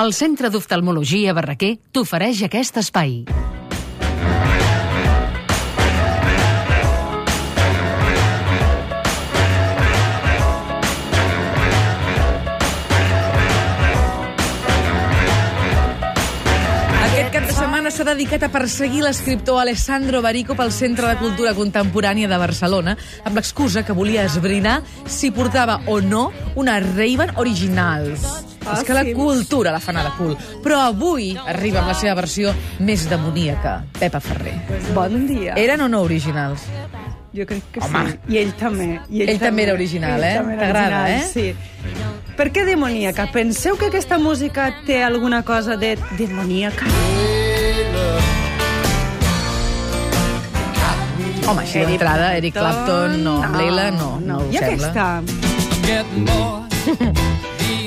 El Centre d'Oftalmologia Barraquer t'ofereix aquest espai. Setmana s'ha dedicat a perseguir l'escriptor Alessandro Barico pel Centre de Cultura Contemporània de Barcelona amb l'excusa que volia esbrinar si portava o no una Ray-Ban original. Ah, És que la sí. cultura la fan a la cul. Però avui arriba amb la seva versió més demoníaca, Pepa Ferrer. Bon dia. Eren o no originals? Jo crec que Home. sí. I ell també. I Ell també era original, Ell eh? també T'agrada, eh? Sí. Per què demoníaca? Penseu que aquesta música té alguna cosa de demoníaca? Home, així d'entrada, Eric Clapton, no. Amb Leila, no. No, ho I sembla. aquesta?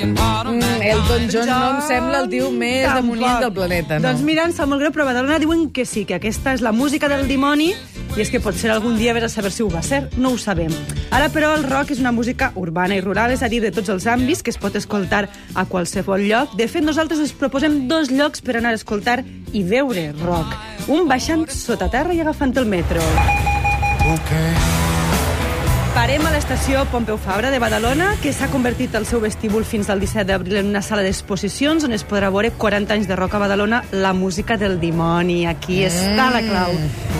Mm, Elton John no em sembla el tio més Tampoc. demoniac del planeta, no? Doncs mira, em sap molt greu, però a Badalona diuen que sí, que aquesta és la música del dimoni i és que potser algun dia vés a saber si ho va ser, no ho sabem. Ara, però, el rock és una música urbana i rural, és a dir, de tots els àmbits, que es pot escoltar a qualsevol lloc. De fet, nosaltres us proposem dos llocs per anar a escoltar i veure rock. Un baixant sota terra i agafant el metro. Parem a l'estació Pompeu Fabra de Badalona, que s'ha convertit el seu vestíbul fins al 17 d'abril en una sala d'exposicions on es podrà veure 40 anys de rock a Badalona, la música del dimoni. Aquí està la clau,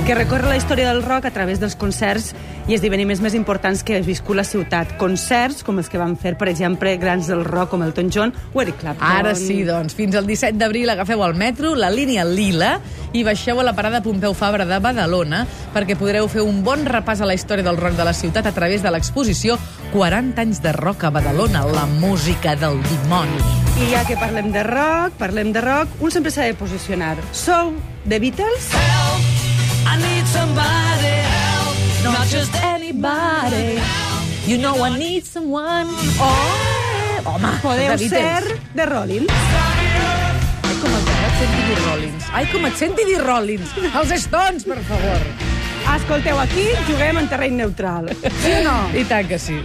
que recorre la història del rock a través dels concerts i esdeveniments més importants que ha viscut la ciutat. Concerts com els que van fer, per exemple, grans del rock com Elton John o Eric Clapton. Ara sí, doncs. Fins al 17 d'abril agafeu el metro, la línia Lila, i baixeu a la parada Pompeu Fabra de Badalona perquè podreu fer un bon repàs a la història del rock de la ciutat a través de l'exposició 40 anys de rock a Badalona, la música del dimoni. I ja que parlem de rock, parlem de rock, un sempre s'ha de posicionar. Sou The Beatles? I need somebody help, not just anybody. You know I need someone. Oh, home, Podeu The Beatles. ser The Rollins. Ai, com et senti dir Rollins. Ai, com et senti dir Rollins. Els Stones, per favor. Escolteu, aquí juguem en terreny neutral. Sí o no? I tant que sí.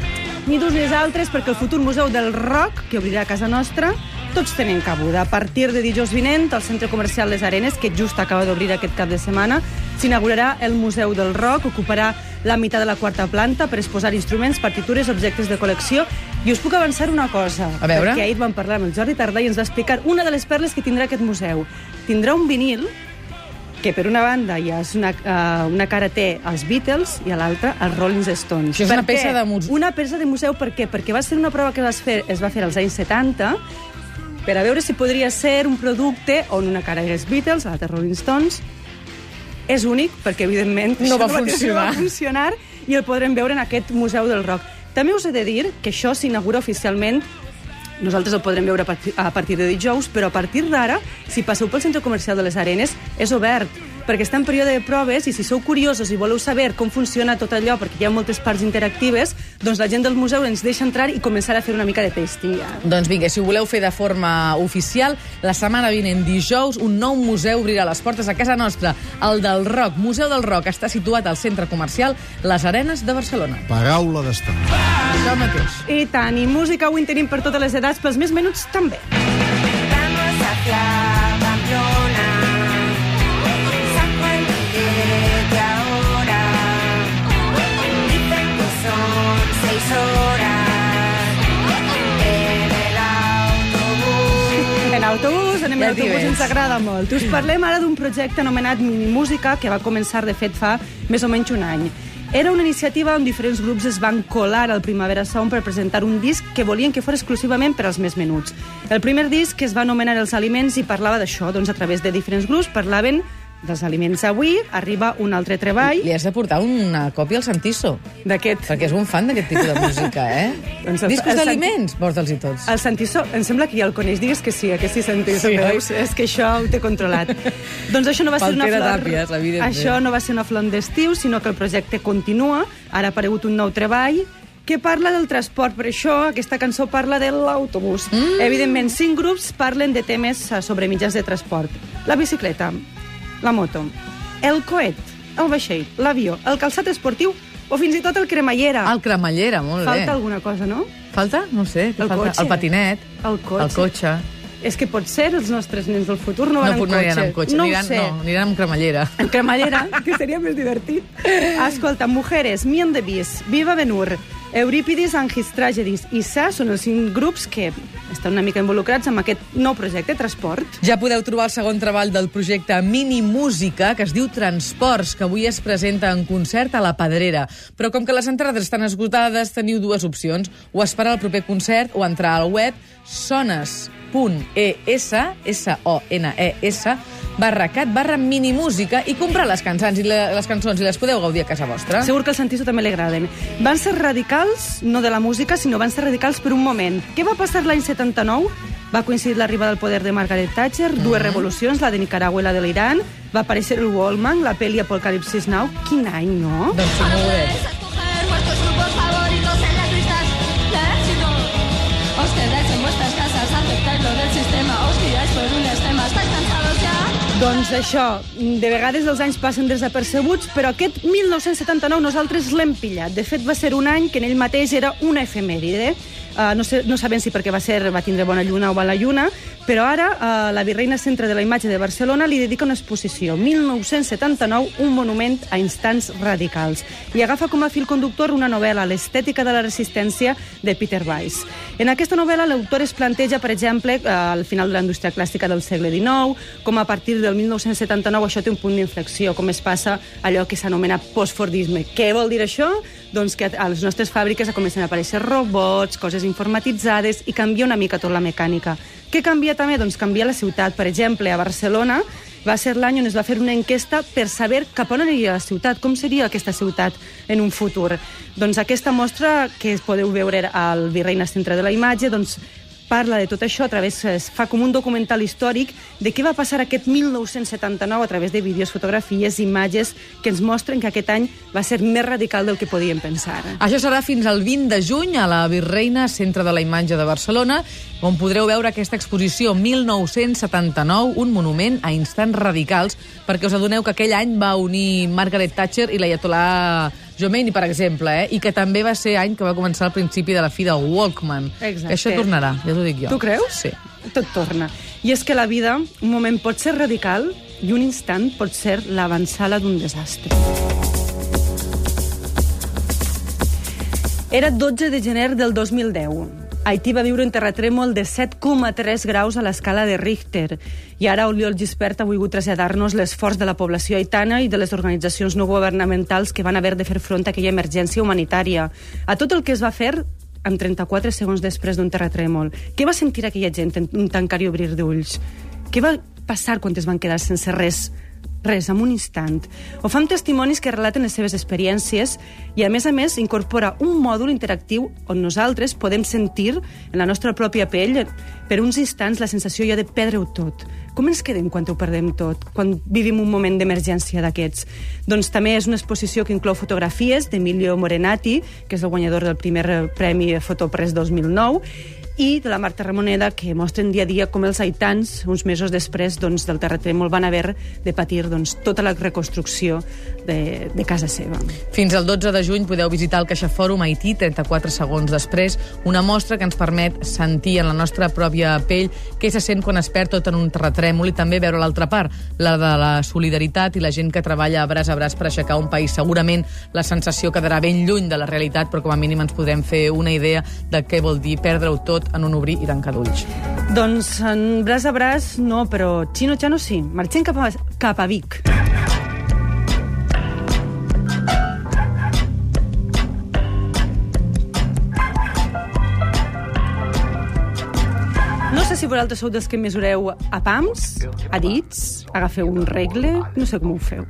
Ni d'uns ni altres, perquè el futur Museu del Rock, que obrirà a casa nostra, tots tenen cabuda. A partir de dijous vinent, al Centre Comercial Les Arenes, que just acaba d'obrir aquest cap de setmana, s'inaugurarà el Museu del Rock, ocuparà la meitat de la quarta planta per exposar instruments, partitures, objectes de col·lecció. I us puc avançar una cosa. A veure. Perquè ahir vam parlar amb el Jordi Tardà i ens va explicar una de les perles que tindrà aquest museu. Tindrà un vinil que per una banda ja és una, uh, una cara té els Beatles i a l'altra els Rolling Stones. Això és Per una peça de museu. Una peça de museu, per què? Perquè va ser una prova que es, fer, es va fer als anys 70 per a veure si podria ser un producte on una cara és Beatles, l'altra Rolling Stones. És únic, perquè evidentment No va funcionar. No va funcionar i el podrem veure en aquest Museu del Rock. També us he de dir que això s'inaugura oficialment nosaltres el podrem veure a partir de dijous, però a partir d'ara, si passeu pel centre comercial de les Arenes, és obert, perquè està en període de proves i si sou curiosos i voleu saber com funciona tot allò, perquè hi ha moltes parts interactives, doncs la gent del museu ens deixa entrar i començar a fer una mica de tasting. Ja. Doncs vinga, si ho voleu fer de forma oficial, la setmana vinent, dijous, un nou museu obrirà les portes a casa nostra, el del Rock. Museu del Rock està situat al centre comercial Les Arenes de Barcelona. Paraula d'estat. Això mateix. I tant, i música avui en tenim per totes les edats, pels més menuts també. Vamos hacia Pamplona. Autobús, anem Ja en t'hi autobús, veig. ens agrada molt. Us parlem ara d'un projecte anomenat Minimúsica, que va començar, de fet, fa més o menys un any. Era una iniciativa on diferents grups es van colar al Primavera Sound per presentar un disc que volien que fos exclusivament per als més menuts. El primer disc, que es va anomenar Els Aliments, i parlava d'això, doncs a través de diferents grups parlaven dels aliments. Avui arriba un altre treball Li has de portar una còpia al Santiso, d'aquest perquè és un fan d'aquest tipus de música, eh? Doncs el- Discos el Sant- d'aliments, porta'ls-hi tots. El Santiso, em sembla que ja el coneix. Digues que sí, que sí, Santiso. Sí, veus? És que això ho té controlat. doncs això no va ser Pel una flor... Tàpies, això no va ser una flor d'estiu, sinó que el projecte continua. Ara ha aparegut un nou treball que parla del transport. Per això aquesta cançó parla de l'autobús. Mm. Evidentment, cinc grups parlen de temes eh, sobre mitjans de transport. La bicicleta, la moto, el coet, el vaixell, l'avió, el calçat esportiu o fins i tot el cremallera. El cremallera, molt Falta bé. alguna cosa, no? Falta? No sé. què El falta? cotxe. El patinet. El cotxe. El cotxe. És que pot ser els nostres nens del futur no van no, amb no cotxe. aniran amb cotxe, no aniran, ho sé. no, aniran amb cremallera. En cremallera, que seria més divertit. Escolta, Mujeres, Me and the Beast, Viva Benur, Eurípides and His Tragedies i Sa són els cinc grups que estan una mica involucrats amb aquest nou projecte, Transport. Ja podeu trobar el segon treball del projecte Mini Música, que es diu Transports, que avui es presenta en concert a la Pedrera. Però com que les entrades estan esgotades, teniu dues opcions. O esperar el proper concert o entrar al web sones.es, S-O-N-E-S, barra cat, barra minimúsica i comprar les cançons, i la, les cançons i les podeu gaudir a casa vostra. Segur que al Santiso també li agraden. Van ser radicals, no de la música, sinó van ser radicals per un moment. Què va passar l'any 79? Va coincidir l'arribada al poder de Margaret Thatcher, dues revolucions, la de Nicaragua i la de l'Iran, va aparèixer el Wallman, la pel·li Apocalipsis Now. Quin any, no? Doncs sí, molt bé. Doncs això, de vegades els anys passen desapercebuts, però aquest 1979 nosaltres l'hem pillat. De fet, va ser un any que en ell mateix era una efemèride. Uh, no, sé, no sabem si perquè va, ser, va tindre bona lluna o mala lluna, però ara uh, la Virreina Centre de la Imatge de Barcelona li dedica una exposició, 1979, un monument a instants radicals, i agafa com a fil conductor una novel·la, L'estètica de la resistència, de Peter Weiss. En aquesta novel·la l'autor es planteja, per exemple, uh, al final de la indústria clàssica del segle XIX, com a partir del 1979 això té un punt d'inflexió, com es passa allò que s'anomena postfordisme. Què vol dir això? Doncs que a les nostres fàbriques comencen a aparèixer robots, coses informatitzades i canvia una mica tot la mecànica. Què canvia també? Doncs canvia la ciutat. Per exemple, a Barcelona va ser l'any on es va fer una enquesta per saber cap on aniria la ciutat, com seria aquesta ciutat en un futur. Doncs aquesta mostra que podeu veure al Virreina Centre de la Imatge, doncs parla de tot això a través, es fa com un documental històric de què va passar aquest 1979 a través de vídeos, fotografies, imatges que ens mostren que aquest any va ser més radical del que podíem pensar. Això serà fins al 20 de juny a la Virreina, Centre de la Imatge de Barcelona, on podreu veure aquesta exposició 1979, un monument a instants radicals, perquè us adoneu que aquell any va unir Margaret Thatcher i l'Ayatollah Khomeini, per exemple, eh? i que també va ser any que va començar al principi de la fi del Walkman. Exacte. Això tornarà, ja t'ho dic jo. Tu creus? Sí. Tot torna. I és que la vida, un moment pot ser radical i un instant pot ser l'avançala d'un desastre. Era 12 de gener del 2010. Haití va viure un terratrèmol de 7,3 graus a l'escala de Richter. I ara Oriol Gispert ha volgut traslladar-nos l'esforç de la població haitana i de les organitzacions no governamentals que van haver de fer front a aquella emergència humanitària. A tot el que es va fer en 34 segons després d'un terratrèmol. Què va sentir aquella gent en un tancar i obrir d'ulls? Què va passar quan es van quedar sense res? Res, en un instant. Ho fa amb testimonis que relaten les seves experiències i, a més a més, incorpora un mòdul interactiu on nosaltres podem sentir en la nostra pròpia pell per uns instants la sensació ja de perdre-ho tot. Com ens quedem quan ho perdem tot, quan vivim un moment d'emergència d'aquests? Doncs també és una exposició que inclou fotografies d'Emilio Morenati, que és el guanyador del primer Premi Fotopress 2009, i de la Marta Ramoneda, que mostren dia a dia com els haitans, uns mesos després doncs, del terratrèmol, van haver de patir doncs, tota la reconstrucció de, de casa seva. Fins al 12 de juny podeu visitar el CaixaFòrum Haití 34 segons després, una mostra que ens permet sentir en la nostra pròpia pell què se sent quan es perd tot en un terratrèmol i també veure l'altra part, la de la solidaritat i la gent que treballa braç a braç per aixecar un país. Segurament la sensació quedarà ben lluny de la realitat, però com a mínim ens podrem fer una idea de què vol dir perdre-ho tot en un obrir i tancar d'ulls. Doncs en braç a braç no, però Chino Chano sí. Marxem cap a, cap a Vic. Si vosaltres sou dels que mesureu a pams, a dits, agafeu un regle, no sé com ho feu.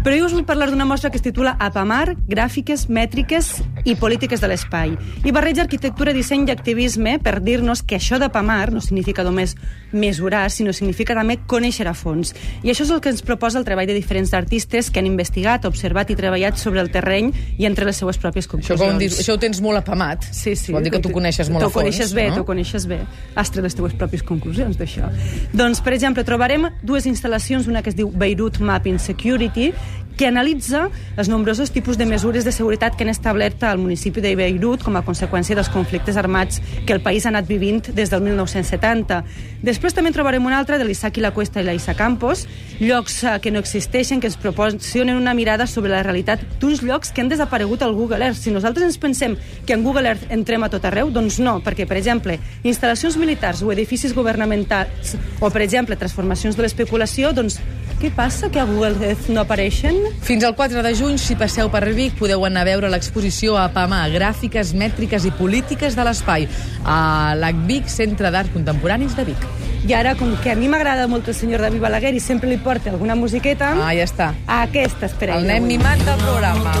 Però jo us vull parlar d'una mostra que es titula Apamar, gràfiques, mètriques i polítiques de l'espai. I barreja arquitectura, disseny i activisme per dir-nos que això d'apamar no significa només mesurar, sinó significa també conèixer a fons. I això és el que ens proposa el treball de diferents artistes que han investigat, observat i treballat sobre el terreny i entre les seues pròpies Això, conclusions. com dius, això ho tens molt apamat. Sí, sí. Vol dir que tu coneixes molt a T'ho fons. coneixes bé, no? t'ho coneixes bé. Has tret les teues pròpies conclusions d'això. Doncs, per exemple, trobarem dues instal·lacions, una que es diu Beirut Mapping Security, que analitza els nombrosos tipus de mesures de seguretat que han establert al municipi de Beirut com a conseqüència dels conflictes armats que el país ha anat vivint des del 1970. Després també trobarem un altre de l'Isaac i la Cuesta i la Isa Campos, llocs eh, que no existeixen, que ens proporcionen una mirada sobre la realitat d'uns llocs que han desaparegut al Google Earth. Si nosaltres ens pensem que en Google Earth entrem a tot arreu, doncs no, perquè, per exemple, instal·lacions militars o edificis governamentals o, per exemple, transformacions de l'especulació, doncs què passa que a Google Earth no apareixen? Fins al 4 de juny, si passeu per Vic, podeu anar a veure l'exposició a Pamà, gràfiques, mètriques i polítiques de l'espai, a l'ACVIC, Centre d'Art Contemporanis de Vic. I ara, com que a mi m'agrada molt el senyor David Balaguer i sempre li porta alguna musiqueta, Ah, ja està. aquesta esperem. El nen mimat del programa.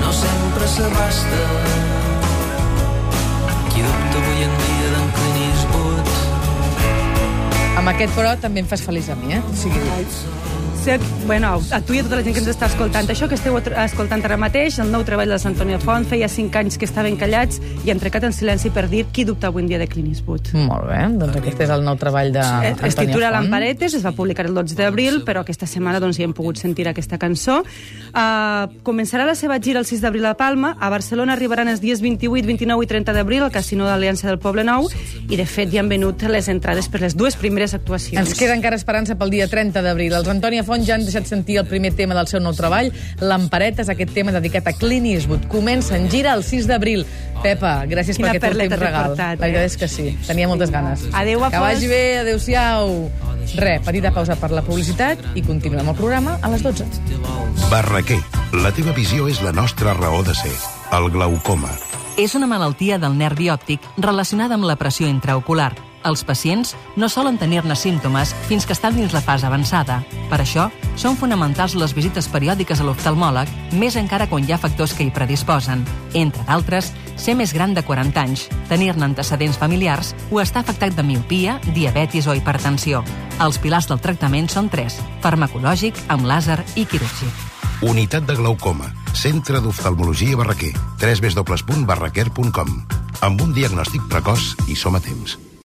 no sempre s'abasta. Qui Amb aquest, però, també em fas feliç a mi, eh? O sigui, Sé, bueno, a tu i a tota la gent que ens està escoltant. Això que esteu escoltant ara mateix, el nou treball de l'Antonio Font, feia cinc anys que estaven callats i han trecat en silenci per dir qui dubta avui en dia de Clint Eastwood. molt bé, doncs aquest és el nou treball de Eh, Es titula. Lamparetes, es va publicar el 12 d'abril, però aquesta setmana doncs, ja hem pogut sentir aquesta cançó. Uh, començarà la seva gira el 6 d'abril a Palma, a Barcelona arribaran els dies 28, 29 i 30 d'abril al Casino d'Aliança del Poble Nou, i de fet ja han venut les entrades per les dues primeres actuacions. Ens queda encara esperança pel dia 30 d'abril. Els Antònia Font ja han deixat sentir el primer tema del seu nou treball, Lamparetes, aquest tema dedicat a Clint Eastwood. Comença en gira el 6 d'abril. Pepa, gràcies Quina per aquest últim regal. portat, La veritat eh? és que sí, tenia moltes ganes. Adéu, a Que vagi bé, adéu-siau. Re, petita pausa per la publicitat i continuem el programa a les 12. Barraquer, la teva visió és la nostra raó de ser. El glaucoma. És una malaltia del nervi òptic relacionada amb la pressió intraocular. Els pacients no solen tenir-ne símptomes fins que estan dins la fase avançada. Per això, són fonamentals les visites periòdiques a l'oftalmòleg, més encara quan hi ha factors que hi predisposen. Entre d'altres, ser més gran de 40 anys, tenir-ne antecedents familiars o estar afectat de miopia, diabetis o hipertensió. Els pilars del tractament són tres, farmacològic, amb làser i quirúrgic. Unitat de glaucoma. Centre d'oftalmologia Barraquer. www.barraquer.com Amb un diagnòstic precoç i som a temps.